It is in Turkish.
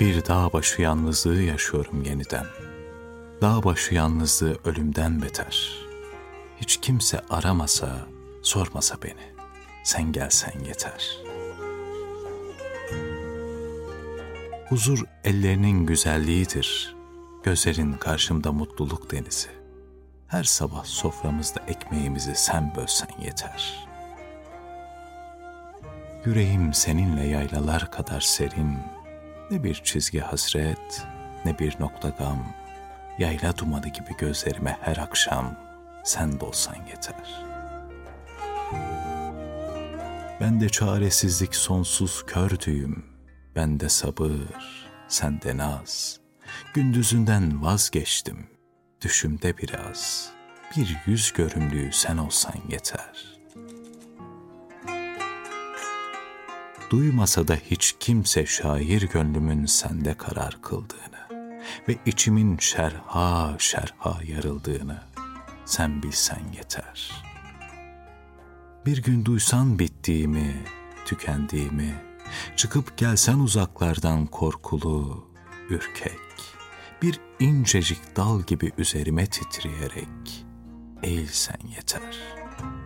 Bir dağ başı yalnızlığı yaşıyorum yeniden. Dağ başı yalnızlığı ölümden beter. Hiç kimse aramasa, sormasa beni. Sen gelsen yeter. Huzur ellerinin güzelliğidir. Gözlerin karşımda mutluluk denizi. Her sabah soframızda ekmeğimizi sen bölsen yeter. Yüreğim seninle yaylalar kadar serin, ne bir çizgi hasret, ne bir nokta gam. Yayla dumanı gibi gözlerime her akşam sen dolsan yeter. Ben de çaresizlik sonsuz kör düğüm. Ben de sabır, sen de naz. Gündüzünden vazgeçtim. Düşümde biraz. Bir yüz görümlüğü sen olsan yeter.'' Duymasa da hiç kimse şair gönlümün sende karar kıldığını ve içimin şerha şerha yarıldığını sen bilsen yeter. Bir gün duysan bittiğimi, tükendiğimi, çıkıp gelsen uzaklardan korkulu, ürkek, bir incecik dal gibi üzerime titreyerek eğilsen yeter.''